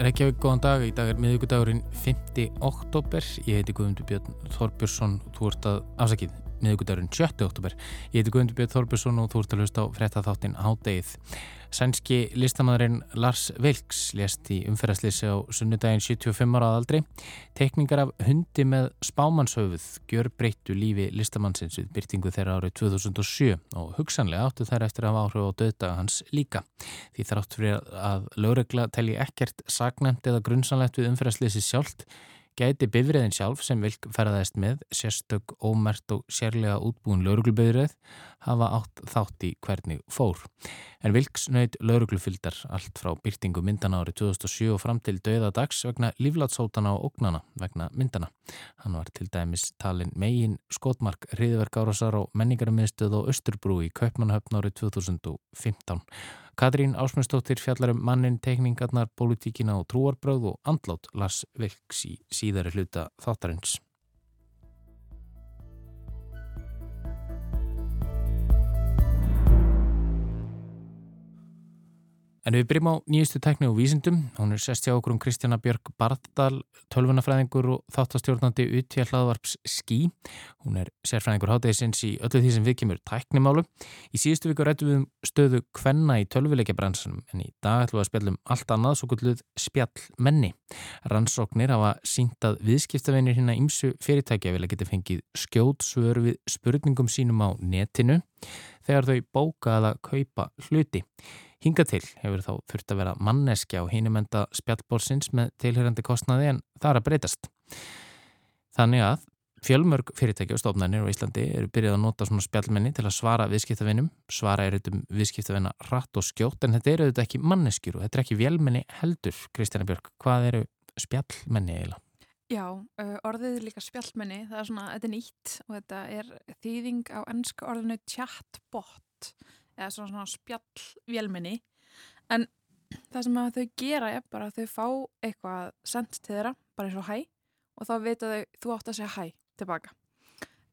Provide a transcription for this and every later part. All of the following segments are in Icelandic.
Reykjavík, góðan dag. Í dag er miðugudagurinn 5. oktober. Ég heiti Guðmundur Björn Þorbjörnsson. Þú ert að afsakið miðugudagurinn 7. oktober. Ég heiti Guðmundur Björn Þorbjörnsson og þú ert að hlusta á frettatháttin Hádegið. Sænski listamæðurinn Lars Vilks lést í umferðarslýsi á sunnudaginn 75 ára aðaldri. Tekningar af hundi með spámanshöfuð gjör breyttu lífi listamannsins við byrtingu þeirra árið 2007 og hugsanlega áttu þær eftir að áhrif á döðdaga hans líka. Því þrátt fyrir að lögregla telji ekkert sagnæmt eða grunnsanlegt við umferðarslýsi sjálft gæti bifriðin sjálf sem vilk ferðaðist með, sérstök, ómert og sérlega útbúin lauruglubifrið hafa átt þátt í hvernig fór. En vilks nöyð lauruglufyldar allt frá byrtingu myndana árið 2007 og fram til döðadags vegna líflátsótana og ógnana vegna myndana. Hann var til dæmis talin megin skotmark hriðverkárasar og menningarmiðstöð og Östurbrú í Kaupmannahöfn árið 2015. Katrín Ásmundsdóttir fjallar um mannin, tekningarnar, politíkina og trúarbröð og andlátt Lars Vilks í síðari hluta þáttarins. En við byrjum á nýjustu tekni og vísindum. Hún er sest hjá okkur um Kristjana Björg Bardal, tölvunafræðingur og þáttastjórnandi utja hlaðvarps Skí. Hún er sérfræðingur hátæðisins í öllu því sem við kemur tæknimálu. Í síðustu viku rættum við um stöðu kvenna í tölvuleikjabransunum en í dag ætlum við að spjallum allt annað svo gulluð spjallmenni. Rannsóknir hafa síntað viðskiptavinir hérna ímsu fyrirtækja vilja geta fengið skjóð svör við spurningum sínum á netinu þegar þau bóka Hinga til hefur þá þurft að vera manneskja á hinumenda spjallbórsins með tilhörandi kostnaði en það er að breytast. Þannig að fjölmörg fyrirtæki og stofnarnir á Íslandi eru byrjað að nota svona spjallmenni til að svara viðskiptavinnum. Svara er auðvitað viðskiptavinna rætt og skjótt en þetta eru auðvitað ekki manneskjur og þetta er ekki vélmenni heldur. Kristjana Björg, hvað eru spjallmenni eiginlega? Já, orðið er líka spjallmenni, það er svona, þetta er nýtt og þetta er þýðing á ennska orðinu chatbot eða svona, svona spjallvélminni en það sem þau gera er bara að þau fá eitthvað sendt til þeirra, bara eins og hæ og þá vita þau, þú átt að segja hæ tilbaka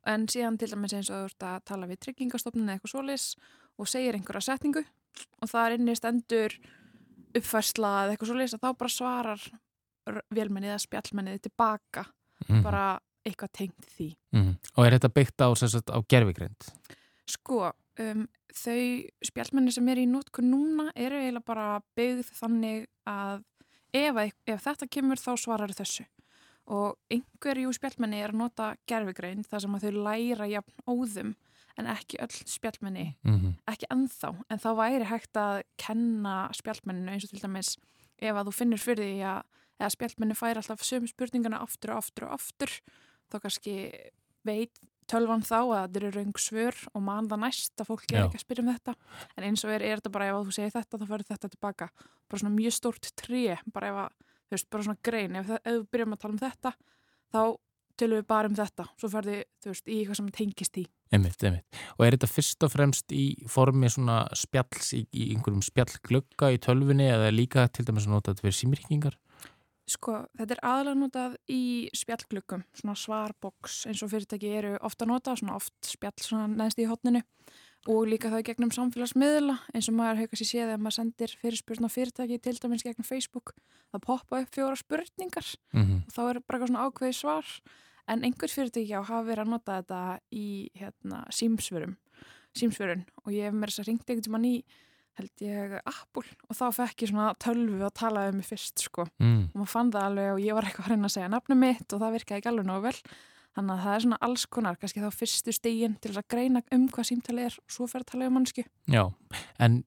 en síðan til dæmis eins og þú ert að tala við tryggingastofnun eða eitthvað svolis og segir einhverja setningu og það er inni stendur uppfærsla eða eitthvað svolis að þá bara svarar vélminni eða spjallmenniði tilbaka mm bara eitthvað tengt því mm. Og er þetta byggt á, á gerfigrind? Sko, um, þau spjallmenni sem er í nótkunn núna eru eiginlega bara byggð þannig að ef, ef þetta kemur þá svarar þessu og einhverju spjallmenni er að nota gerfigrein þar sem að þau læra jafn óðum en ekki öll spjallmenni mm -hmm. ekki ennþá, en þá væri hægt að kenna spjallmenninu eins og til dæmis ef að þú finnir fyrir því að eða spjallmenni fær alltaf söm spurningana aftur og aftur og aftur þá kannski veit tölvan þá að þetta eru raung svör og mann það næst að fólk er ekki að spyrja um þetta. En eins og er, er þetta bara ef þú segir þetta þá fyrir þetta tilbaka, bara svona mjög stórt tré, bara ef að, þú veist, bara svona grein. Ef, ef við byrjum að tala um þetta þá tölum við bara um þetta. Svo ferði, þú veist, í eitthvað sem tengist í Einmitt, einmitt. Og er þetta fyrst og fremst í formi svona spjalls í, í einhverjum spjallglögga í tölfunni eða líka til dæmis að nota þetta fyrir símrikkingar? Sko, þetta er aðalega notað í spjallglöggum, svona svarboks eins og fyrirtæki eru ofta notað, svona oft spjall svona neðst í hotninu og líka það gegnum samfélagsmiðla eins og maður hefur kannski séð að maður sendir fyrirspurn á fyrirtæki til dæmis gegnum Facebook það poppa upp fjóra spurningar. Mm -hmm. og þá er bara svona ákveði svar. En einhvers fyrirtæki á hafa verið að nota þetta í hérna, símsvörun. Og ég hef mér þess að ringt einhvern tíma ný held ég Apple og þá fekk ég svona tölvu að tala um mig fyrst sko mm. og maður fann það alveg og ég var eitthvað að reyna að segja nafnum mitt og það virkaði ekki alveg nógu vel þannig að það er svona alls konar, kannski þá fyrstu stegin til að greina um hvað símtali er og svo fer að tala um mannsku. Já, en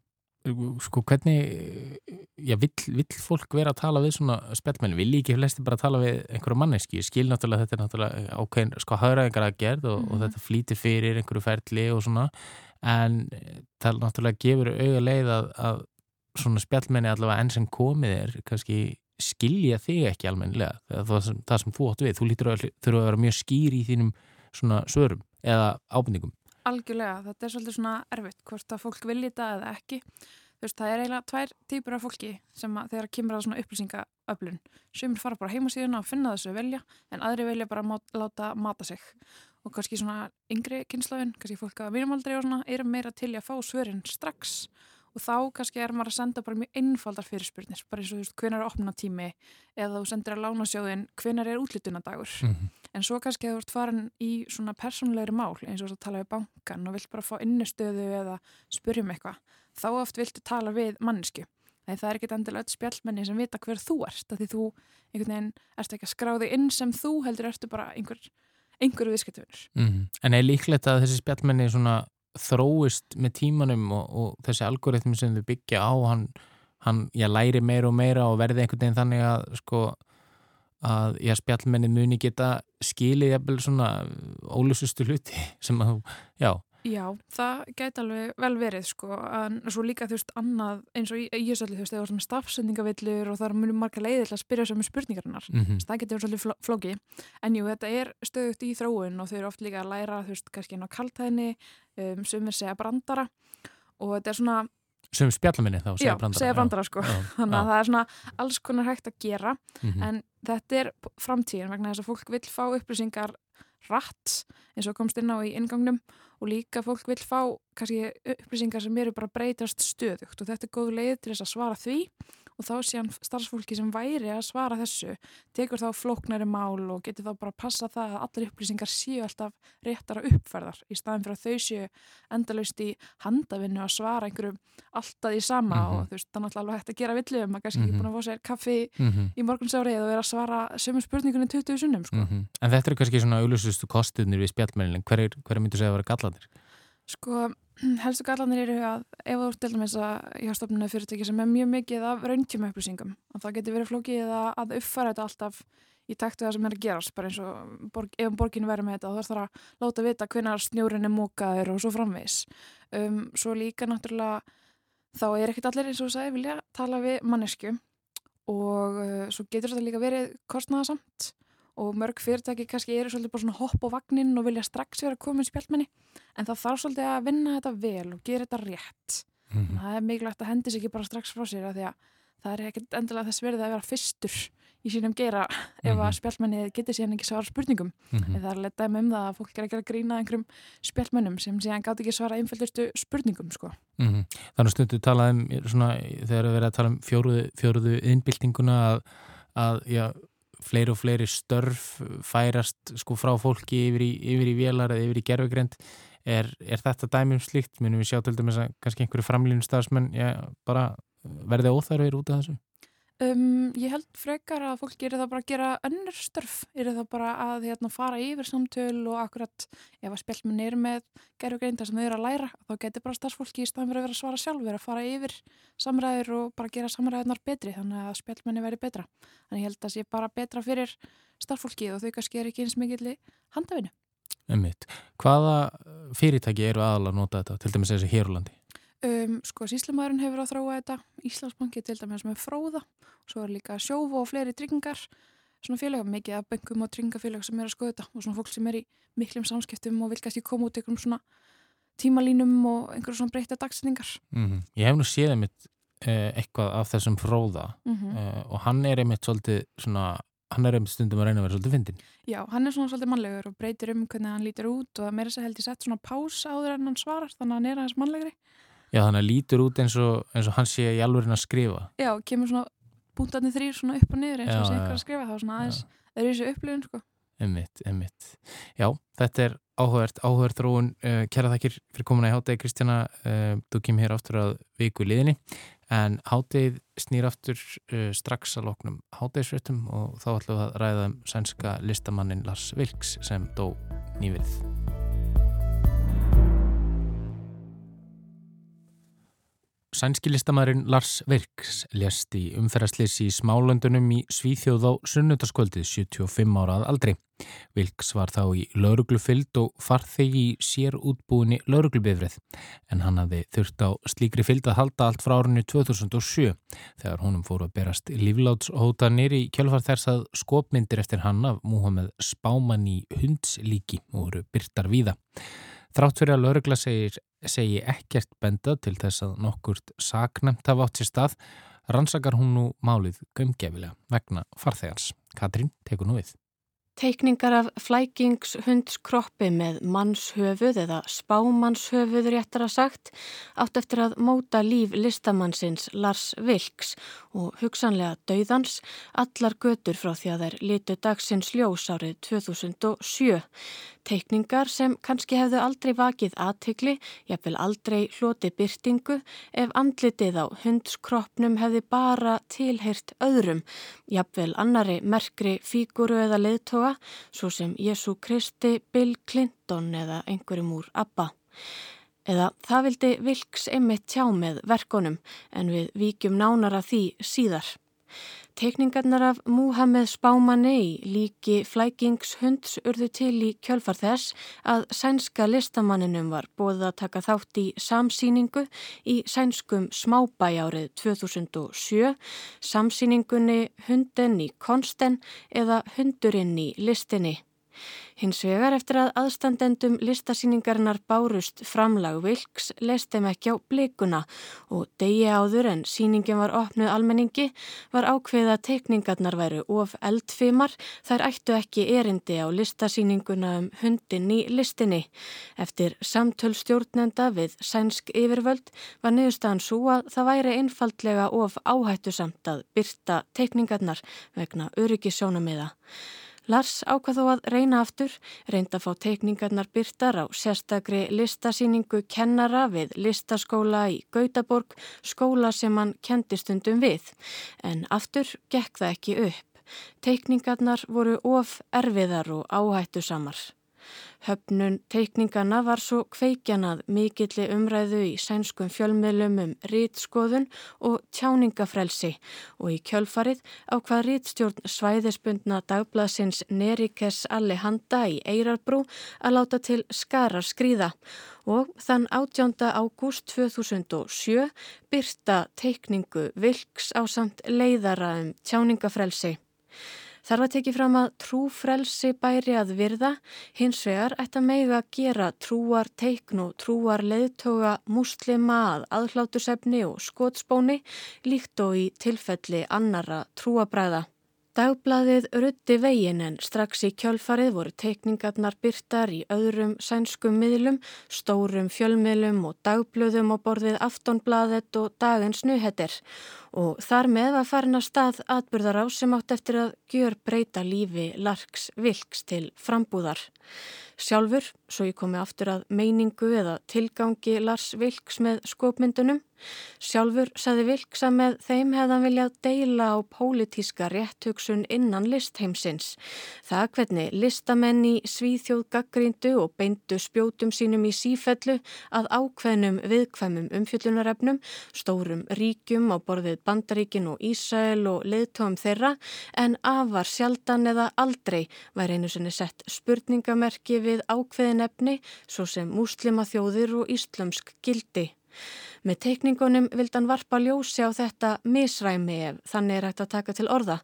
sko hvernig já, vill, vill fólk vera að tala við svona spjallmenni, vil ekki flesti bara tala við einhverju manneski, ég skil náttúrulega þetta er náttúrulega ákveðin, sko hauraðingar að gerð og, mm. og þetta flýtir fyrir einhverju ferli og svona en það náttúrulega gefur auga leið að, að svona spjallmenni allavega enn sem komið er kannski skilja þig ekki almennilega það sem, það sem þú átt við, þú lítur að þurfa að vera mjög skýr í þínum svona svörum eða ábyrningum Algjörlega, þetta er svolítið svona erfitt hvort að fólk vilja þetta eða ekki. Þú veist, það er eiginlega tvær típur af fólki sem að þeirra kemur að svona upplýsingaöflun. Sem fara bara heim á síðuna og finna þessu velja en aðri velja bara að láta mata sig og kannski svona yngri kynslaun, kannski fólk að vinumaldri og svona eru meira til að fá svörin strax. Og þá kannski er maður að senda bara mjög einfaldar fyrirspurnir, bara eins og þú veist hvenar er opna tími? Eða þú sendir að lánasjóðin hvenar er útlutunadagur Mm -hmm. en svo kannski að þú ert farin í svona persónulegri mál eins og þú tala við bankan og vilt bara fá innustöðu eða spyrja um eitthvað þá oft viltu tala við mannesku það er ekkit endilega öll spjallmenni sem vita hver þú ert, því þú einhvern veginn ert ekki að skráði inn sem þú heldur ertu bara einhver, einhverju viðskiptuvinur. Mm -hmm. En er líklegt að þessi spjallmenni þróist með tímanum og, og þessi algoritmi sem þau byggja á hann, hann já, læri meira og meira og verði einhvern veginn þannig að sko að já, spjallmenni muni geta skilið jafnvel svona ólusustu hluti sem að já Já, það gæti alveg vel verið sko, en svo líka þú veist annað eins og í Ísöldi þú veist, það var svona stafsendingavillur og það er mjög marga leiðir til að spyrja sem spurningarinnar, mm -hmm. það getur svolítið fló flóki, en jú, þetta er stöðugt í þróun og þau eru oft líka að læra þú veist, kannski inn á kaltæðinni um, sumir segja brandara og þetta er svona Sem spjallmenni þá, segja já, brandara segja brandara sko, já, þannig að já. það er svona alls konar hægt að gera, Mm -hmm. en þetta er framtíðin vegna þess að fólk vil fá upplýsingar rætt eins og komst inn á í ingangnum og líka fólk vil fá kannski upplýsingar sem eru bara breytast stöðugt og þetta er góð leið til þess að svara því og þá sé hann starfsfólki sem væri að svara þessu tekur þá flóknari mál og getur þá bara að passa það að allir upplýsingar séu alltaf réttar að uppfærðar í staðin fyrir að þau séu endalaust í handavinnu að svara einhverju alltaf í sama Mhm. og þú veist, er náttúrulega alveg hægt að gera villið um að kannski ekki Mhm. búin að fá sér kaffi Mm -hmm. í morgunsárið og vera að svara sömu spurningunni 20 sunnum sko. En þetta er kannski svona auðlusustu kostiðnir við spjallmennin, hver, er, hver myndur segja að vera gallanir? Sko, helstu gallanir eru að ef þú ert til dæmis að hjá stofnuna fyrirtæki sem er mjög mikið af rauntíma upplýsingum og það getur verið flókið að, að uppfæra þetta alltaf í taktu það sem er að gerast bara eins og borg, ef borginu verður með þetta það þarf að láta vita hvenar snjórin er mókaður og svo framvis um, svo líka náttúrulega þá er ekkert allir eins og sagði vilja tala við mannesku og uh, svo getur þetta líka verið kostnaðasamt og mörg fyrirtæki kannski eru svolítið bara svona hopp á vagnin og vilja strax vera komin spjallmenni en það þarf svolítið að vinna þetta vel og gera þetta rétt. Mm -hmm. Það er mikilvægt að hendi sig ekki bara strax frá sér því að það er ekkert endilega þess verið að vera fyrstur í sínum gera ef Mhm. að spjallmenni getur síðan ekki svara spurningum. En það er alveg dæmi um það að fólk er ekki að grína einhverjum spjallmennum sem síðan gátt ekki svara einföldustu spurningum sko. Mm -hmm. Þannig stundu talað um svona, þegar við erum að tala um fjóruðu, fjóruðu innbyltinguna að, að já, fleiri og fleiri störf færast sko frá fólki yfir í, yfir í vélar eða yfir í gerfugrend er, er þetta dæmi um slíkt? Munum við sjá til dæmis að kannski einhverju framlýnum stafsmenn bara verði óþarfir út af þessu? Um, ég held frekar að fólk gerir það bara að gera önnur störf, gerir það bara að hérna, fara yfir samtöl og akkurat ef að spjallmenn eru með gerfugreinda sem þau eru að læra, þá getur bara starfsfólki í staðan fyrir að vera að svara sjálfur að fara yfir samræður og bara gera samræðunar betri þannig að spjallmenni veri betra þannig ég held að sé bara betra fyrir starfsfólki og þau kannski er ekki eins mikilli handafinu. Ummitt. Hvaða fyrirtæki eru aðalega að nota þetta, til dæmis þessi Hérlandi? Um, sko, síslumæðurinn hefur að þróa þetta, Íslandsbanki til dæmis með fróða, svo er líka sjófu og fleiri tryggingar, svona félag, mikið af bengum og tryggingafélag sem er að skoða þetta og svona fólk sem er í miklum samskiptum og vil kannski koma út einhverjum svona tímalínum og einhverjum svona breyta dagsendingar. Mm -hmm. Ég hef nú séð einmitt eh, eitthvað af þessum fróða Mm -hmm. eh, og hann er einmitt svolítið svona, hann er einmitt stundum að reyna að vera svolítið fyndin. Já, hann er svona svolítið mannlegur og breytir um hvernig hann lítur út og meira þess að held ég sett svona pás áður en hann svarar þannig að hann er aðeins mannlegri. Já, þannig að lítur út eins og, eins og hann sé í alvörin að skrifa. Já, kemur svona búntarnir þrýr svona upp og niður eins og sé einhver að skrifa þá svona aðeins, það er þessu upplifun sko. Emmitt, emmitt. Já, þetta er áhugavert, áhugavert þróun. Uh, kæra þakkir fyrir komuna í hátegi, Kristjana. Uh, þú kemur hér aftur að viku liðinni. En hátegið snýr aftur uh, strax að loknum hátegisfréttum og þá ætlum við að ræða um sænska listamannin Lars Vilks sem dó nýverið. Sænski listamæðurinn Lars Virks lést í umferðarslýsi í smálöndunum í Svíþjóð á sunnundaskvöldið 75 ára að aldri. Virks var þá í lauruglufylld og farþegi í sér útbúinni lauruglubifrið en hann hafði þurft á slíkri fylld að halda allt frá árunni 2007 þegar honum fóru að berast líflátshótanir í kjölfar þess að skopmyndir eftir hann af Múhameð Spáman í hundslíki og voru byrtar víða. Þrátt fyrir að laurugla segir, segi ekkert benda til þess að nokkurt saknæmt hafa átt sér stað, rannsakar hún nú málið gömgefilega vegna farþegans. Katrín tekur nú við. Teikningar af flækingshundskroppi með mannshöfuð eða spámannshöfuð réttar að sagt átt eftir að móta líf listamannsins Lars Vilks og hugsanlega dauðans allar götur frá því að þær litu dagsins ljós árið 2007. Teikningar sem kannski hefðu aldrei vakið aðtikli, jafnvel aldrei hloti byrtingu ef andlitið á hundskroppnum hefði bara tilheyrt öðrum, jafnvel annari merkri fíguru eða leðtoga, svo sem Jésu Kristi, Bill Clinton eða einhverjum úr ABBA. Eða það vildi Vilks einmitt tjá með verkonum en við víkjum nánara því síðar. Tekningarnar af Múhammed Spámanni í líki flækingshunds urðu til í kjölfar þess að sænska listamanninum var bóðið að taka þátt í samsýningu í sænskum smábæ árið 2007, samsýningunni Hunden í konsten eða Hundurinn í listinni. Hins vegar eftir að aðstandendum listasýningarinnar bárust framlag vilks leist þeim ekki á blikuna og degi áður en sýningin var opnuð almenningi var ákveða teikningarnar væru of eldfimar þær ættu ekki erindi á listasýninguna um hundin í listinni. Eftir samtöl stjórnenda við sænsk yfirvöld var niðurstaðan svo að það væri einfaldlega of áhættu samt að byrta teikningarnar vegna öryggisjónamiða. Lars ákvað þó að reyna aftur, reynda að fá teikningarnar byrtar á sérstakri listasýningu kennara við listaskóla í Gautaborg, skóla sem hann kendi stundum við. En aftur gekk það ekki upp. Teikningarnar voru of erfiðar og áhættu samar. Höfnun teikningana var svo kveikjanað mikilli umræðu í sænskum fjölmiðlum um rítskoðun og tjáningafrelsi og í kjölfarið á hvað rítstjórn svæðisbundna dagblasins Nerikes Allehanda í Eirarbrú að láta til skara skrýða og þann 18. ágúst 2007 byrta teikningu Vilks á samt leiðara um tjáningafrelsi. Þar var tekið fram að trúfrelsi bæri að virða, hins vegar ætti að meiga að gera trúar teikn og trúar leðtoga muslima að aðhlátusefni og skótspóni líkt og í tilfelli annara trúabræða. Dagbladið rutti vegin en strax í kjölfarið voru teikningarnar byrtar í öðrum sænskum miðlum, stórum fjölmiðlum og dagblöðum á borðið aftonbladet og dagins nuhettir og þar með var farin að stað atbyrðar á sem átt eftir að gjör breyta lífi Larks Vilks til frambúðar. Sjálfur, svo ég komi aftur að meiningu eða tilgangi Lars Vilks með skopmyndunum, sjálfur saði Vilks að með þeim hefðan viljað deila á pólitíska rétthugsun innan listheimsins. Það hvernig listamenn í svíþjóð gaggríndu og beindu spjótum sínum í sífellu að ákveðnum viðkvæmum umfjöllunarefnum, stórum ríkjum á borðið Bandaríkin og Ísæl og leðtóum þeirra en afar sjaldan eða aldrei væri einu sinni sett spurningamerki við við ákveðin efni svo sem múslima þjóðir og íslumsk gildi. Með teikningunum vild hann varpa ljósi á þetta misræmi ef þannig er hægt að taka til orða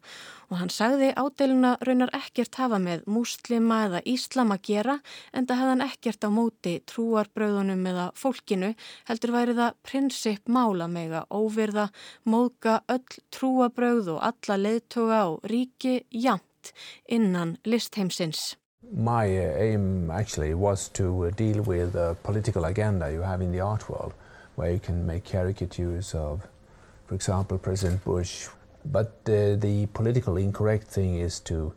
og hann sagði ádeluna raunar ekkert hafa með múslima eða íslam að gera en það hefði hann ekkert á móti trúarbröðunum eða fólkinu heldur væri það prinsip mála meg að óvirða, móðga öll trúarbröð og alla leðtoga og ríki jamt innan listheimsins. My aim actually was to uh, deal with the political agenda you have in the art world, where you can make caricatures of, for example, President Bush. But uh, the political incorrect thing is to,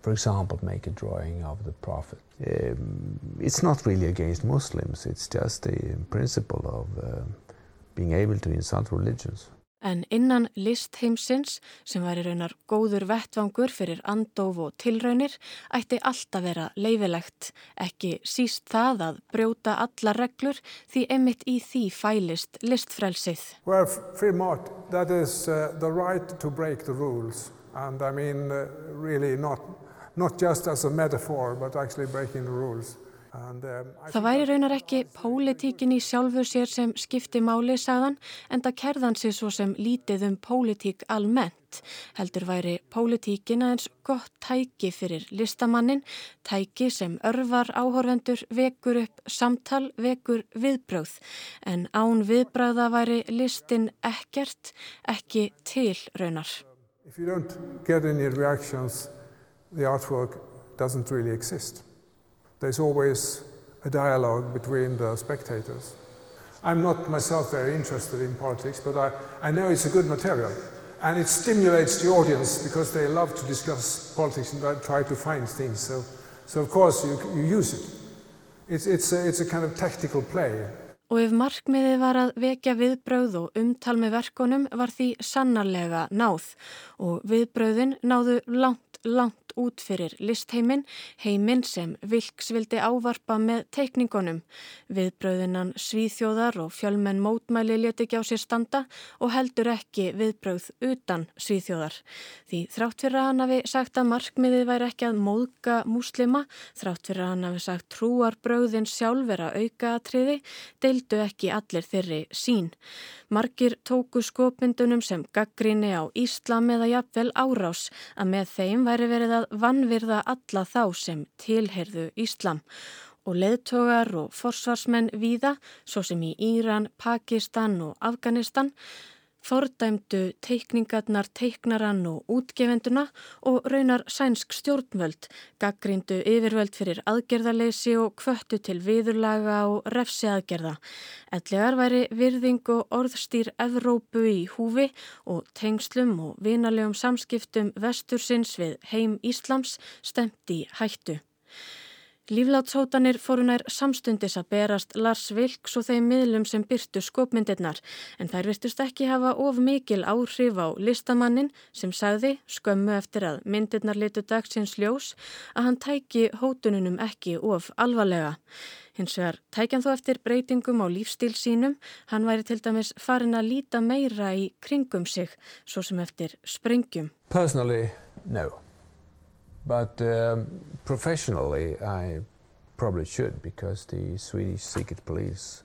for example, make a drawing of the Prophet. Um, it's not really against Muslims, it's just the principle of uh, being able to insult religions. En innan listheimsins, sem væri raunar góður vettvangur fyrir andof og tilraunir, ætti alltaf vera leifilegt, ekki síst það að brjóta alla reglur því emitt í því fælist listfrelsið. Well, Fremont, that is uh, the right to break the rules and I mean uh, really not, not just as a metaphor but actually breaking the rules. Um, það væri raunar ekki pólitíkin í sjálfu sér sem skipti máli, sagðan, en það kerðan sér svo sem lítið um pólitík almennt. Heldur væri pólitíkin aðeins gott tæki fyrir listamannin, tæki sem örvar áhorfendur, vekur upp samtal, vekur viðbröð. En án viðbröða væri listin ekkert, ekki til raunar. If you don't get any reactions, the artwork doesn't really exist. There's always a dialogue between the spectators. I'm not myself very interested in politics, but I, I know it's a good material. And it stimulates the audience because they love to discuss politics and try to find things. So, so of course, you, you use it. It's, it's, a, it's a kind of tactical play. Og ef markmiðið var að vekja viðbrauð og umtal með verkonum var því sannarlega náð og viðbrauðin náðu langt, langt út fyrir listheimin, heiminn sem Vilks vildi ávarpa með teikningunum. Viðbröðunan Svíþjóðar og fjölmenn mótmæli leti ekki á sér standa og heldur ekki viðbröð utan Svíþjóðar. Því þrátt fyrir að hann hafi sagt að markmiðið væri ekki að móðga múslima, þrátt fyrir að hann hafi sagt trúarbröðin sjálf vera aukaðatriði, deildu ekki allir þeirri sín. Margir tóku skopmyndunum sem gaggrinni á Íslam eða jafnvel árás að með þeim væri verið að vannvirða alla þá sem tilherðu Íslam. Og leðtogar og forsvarsmenn víða, svo sem í Íran, Pakistan og Afganistan, fordæmdu teikningarnar teiknaran og útgefenduna og raunar sænsk stjórnvöld, gaggrindu yfirvöld fyrir aðgerðarleysi og kvöttu til viðurlaga og refsiaðgerða. Ellegar væri virðing og orðstýr Evrópu í húfi og tengslum og vinalegum samskiptum vestursins við heim Íslams stemt í hættu. Líflátshótanir fórunær samstundis að berast Lars Vilks og þeim miðlum sem byrtu skopmyndirnar en þær virtust ekki hafa of mikil áhrif á listamannin sem sagði, skömmu eftir að myndirnar litu dagsins ljós, að hann tæki hótununum ekki of alvarlega. Hins vegar tækjan þó eftir breytingum á lífstíl sínum, hann væri til dæmis farin að líta meira í kringum sig, svo sem eftir sprengjum. Personally, no. But um, professionally, I probably should because the Swedish secret police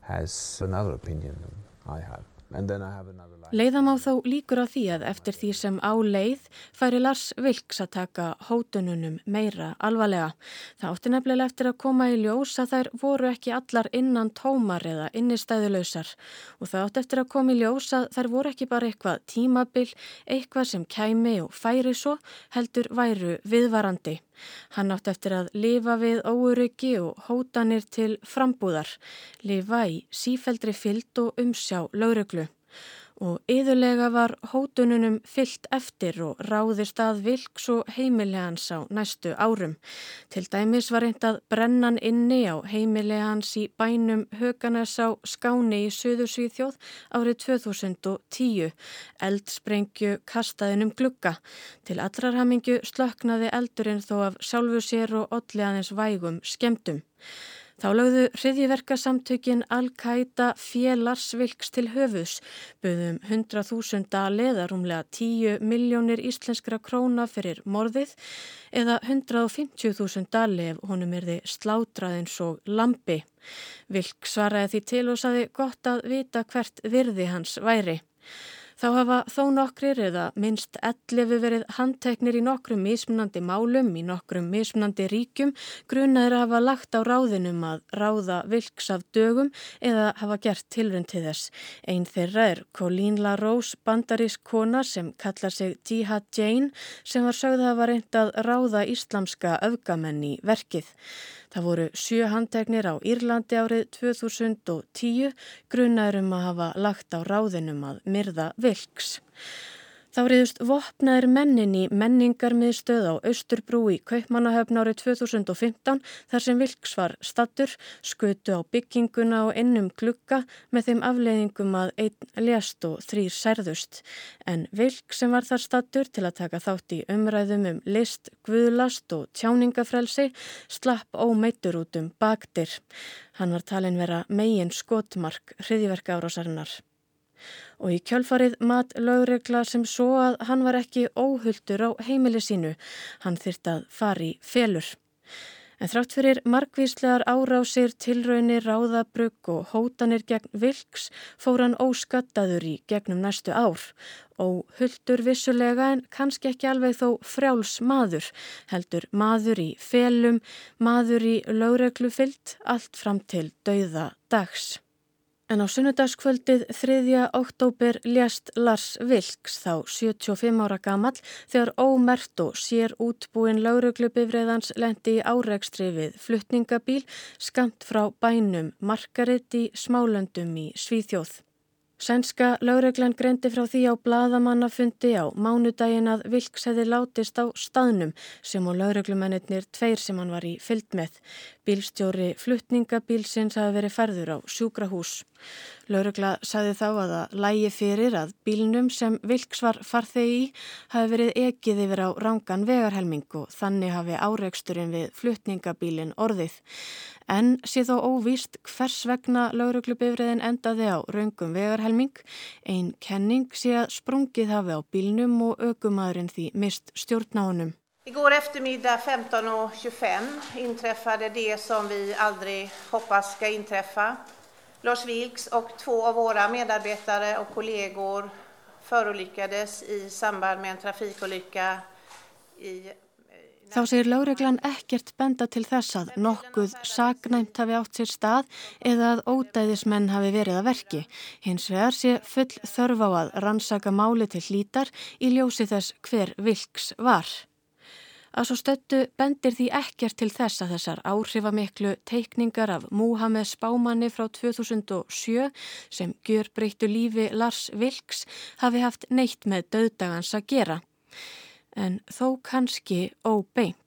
has another opinion than I have. Leiðam á þó líkur á því að eftir því sem á leið færi Lars Vilks að taka hótununum meira alvarlega. Það átti nefnilega eftir að koma í ljós að þær voru ekki allar innan tómar eða innistæðulausar og það átti eftir að koma í ljós að þær voru ekki bara eitthvað tímabil, eitthvað sem kæmi og færi svo heldur væru viðvarandi. Hann átti eftir að lifa við óuryggi og hótanir til frambúðar, lifa í sífældri fyllt og umsjá lauruglu. Og yðurlega var hótununum fyllt eftir og ráðist að vilks og heimilegans á næstu árum. Til dæmis var reynd að brennan inni á heimilegans í bænum Höganes á Skáni í Suðursvíþjóð árið 2010. Eldsprengju kastaðinum glugga. Til allrarhamingu slöknaði eldurinn þó af sjálfu sér og olliðaðins vægum skemdum. Þá lögðu hriðiverkasamtökin Al-Qaida félarsvilks til höfus, buðum 100.000 dali eða rúmlega 10 miljónir íslenskra króna fyrir morðið eða 150.000 dali ef honum er þið slátraðins og lampi. Vilk svaraði því til og saði gott að vita hvert virði hans væri. Þá hafa þó nokkrir eða minnst ellefu verið handteknir í nokkrum mismunandi málum í nokkrum mismunandi ríkjum grunaður hafa lagt á ráðinum að ráða vilks af dögum eða hafa gert tilrönd til þess. Einn þeirra er Colleen LaRose, bandarísk kona sem kallar sig Jihad Jane sem var sögða að var reynd að ráða íslamska öfgamenn í verkið. Það voru sjö handteknir á Írlandi árið 2010 grunarum að hafa lagt á ráðinum að myrða vilks. Þá reyðust vopnaðir mennin í menningarmiðstöð á Östurbrú í Kaupmannahöfn árið 2015 þar sem Vilks var stattur, skutu á bygginguna og innum glukka með þeim afleiðingum að einn lést og þrýr særðust. En Vilks sem var þar stattur til að taka þátt í umræðum um list, guðlast og tjáningafrelsi slapp ómeitur út um baktir. Hann var talin vera megin skotmark hriðiverka árásarinnar og í kjölfarið mat lögregla sem svo að hann var ekki óhulltur á heimili sínu. Hann þyrtt að fari felur. En þrátt fyrir markvíslegar árásir, tilraunir, ráðabrugg og hótanir gegn vilks fór hann óskattaður í gegnum næstu ár. Og hulltur vissulega en kannski ekki alveg þó frjáls maður, heldur maður í felum, maður í lögreglu fyllt, allt fram til dauða dags. En á sunnudagskvöldið 3. oktober ljast Lars Vilks þá 75 ára gamall þegar ómert og sér útbúin lauruglubifriðans lendi í áreikstri við fluttningabíl skamt frá bænum Margaret í Smálöndum í Svíþjóð. Sænska laureglan greindi frá því á bladamannafundi á mánudagin að Vilks hefði látist á staðnum sem og laureglumennir tveir sem hann var í fyllt með. Bílstjóri fluttningabílsins hafi verið ferður á sjúkrahús. Lauregla sagði þá að að lægi fyrir að bílnum sem Vilks var farþegi í hafi verið ekið yfir á rangan vegarhelming og þannig hafi áreiksturinn við fluttningabílin orðið en sé þó óvíst hvers vegna lauruglubifriðin endaði á raungum vegarhelming. Einn kenning sé að sprungið hafi á bílnum og aukumadurinn því mist stjórnáunum. Igår eftermiddag 15.25 inträffade det som vi aldrig hoppas ska inträffa. Lars Vilks och två av våra medarbetare och kollegor förolyckades i samband med en trafikolycka i Þá segir láreglan ekkert benda til þess að nokkuð sagnæmt hafi átt sér stað eða að ódæðismenn hafi verið að verki. Hins vegar sé full þörf á að rannsaka máli til hlítar í ljósi þess hver vilks var. Að svo stöttu bendir því ekkert til þess að þessar áhrifamiklu teikningar af Múhameð Spámanni frá 2007 sem gjör breyttu lífi Lars Vilks hafi haft neitt með döðdagans að gera en þó kannski óbeint.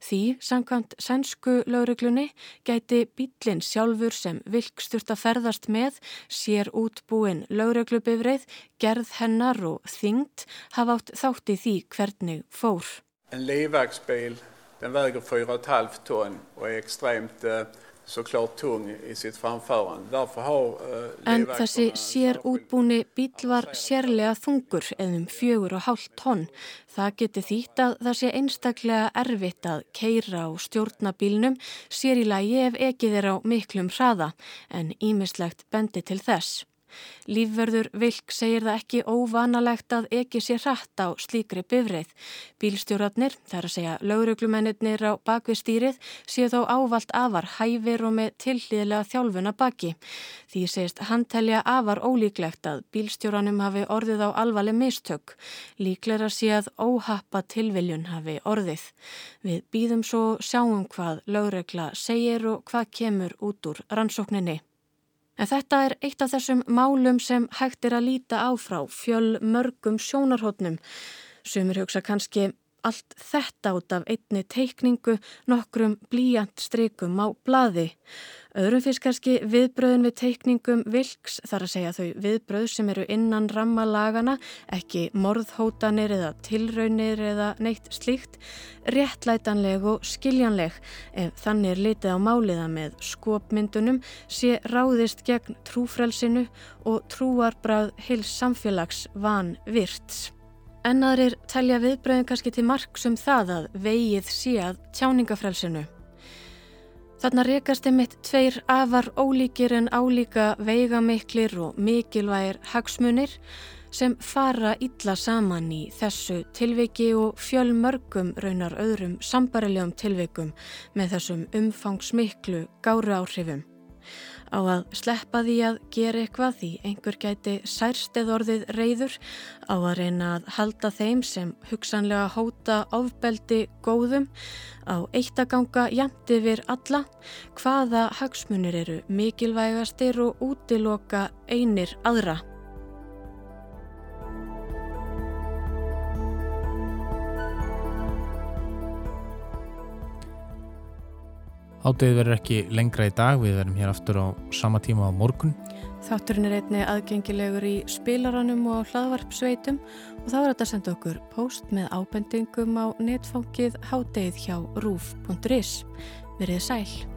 Því, samkvæmt sænsku lauruglunni, gæti bílinn sjálfur sem vilksturt að ferðast með, sér útbúin lauruglubifreið, gerð hennar og þyngd hafa átt þátti því hvernig fór. En leivagsbíl, den väger 4,5 tonn og er ekstremt uh, såklart tung í sitt framförande. Har, uh, en þessi sér útbúni bíl var sérlega þungur eða um fjögur og hálft tonn. Það geti þýtt að það sé einstaklega erfitt að keira og stjórna bílnum sér í lagi ef ekið er á miklum hraða en ímislegt bendi til þess. Lífverður Vilk segir það ekki óvanalegt að ekki sé hratt á slíkri bifreið. Bílstjóratnir, þar að segja lauruglumennir á bakvið stýrið, séu þó ávalt afar hæfir og með tillíðlega þjálfuna baki. Því segist hann telja afar ólíklegt að bílstjóranum hafi orðið á alvarleg mistök. Líklega sé að óhappa tilviljun hafi orðið. Við býðum svo sjáum hvað lauregla segir og hvað kemur út úr rannsókninni. En þetta er eitt af þessum málum sem hægt er að líta á frá fjöl mörgum sjónarhóttnum. Sumir hugsa kannski allt þetta út af einni teikningu nokkrum blíjant strykum á blaði. Öðrum fyrst kannski viðbröðin við teikningum vilks þar að segja þau viðbröð sem eru innan rammalagana, ekki morðhótanir eða tilraunir eða neitt slíkt, réttlætanleg og skiljanleg ef þannig er litið á máliða með skopmyndunum sé ráðist gegn trúfrelsinu og trúarbráð heils samfélags van virts. Ennaðrir telja viðbröðin kannski til marg sem um það að vegið sé að tjáningafrelsinu. Þarna rekast einmitt tveir afar ólíkir en álíka veigamiklir og mikilvægir hagsmunir sem fara illa saman í þessu tilviki og fjöl mörgum raunar öðrum sambarilegum tilvikum með þessum umfangsmiklu gáru áhrifum á að sleppa því að gera eitthvað því einhver gæti særst eða orðið reyður á að reyna að halda þeim sem hugsanlega hóta ofbeldi góðum á eitt að ganga jæmt yfir alla hvaða hagsmunir eru mikilvægastir og útiloka einir aðra. Hátegið verður ekki lengra í dag, við verðum hér aftur á sama tíma á morgun. Þátturinn er einni aðgengilegur í spilaranum og hlaðvarpsveitum og þá er þetta að senda okkur post með ábendingum á netfókið hátegið hjá rúf.is. Verið sæl.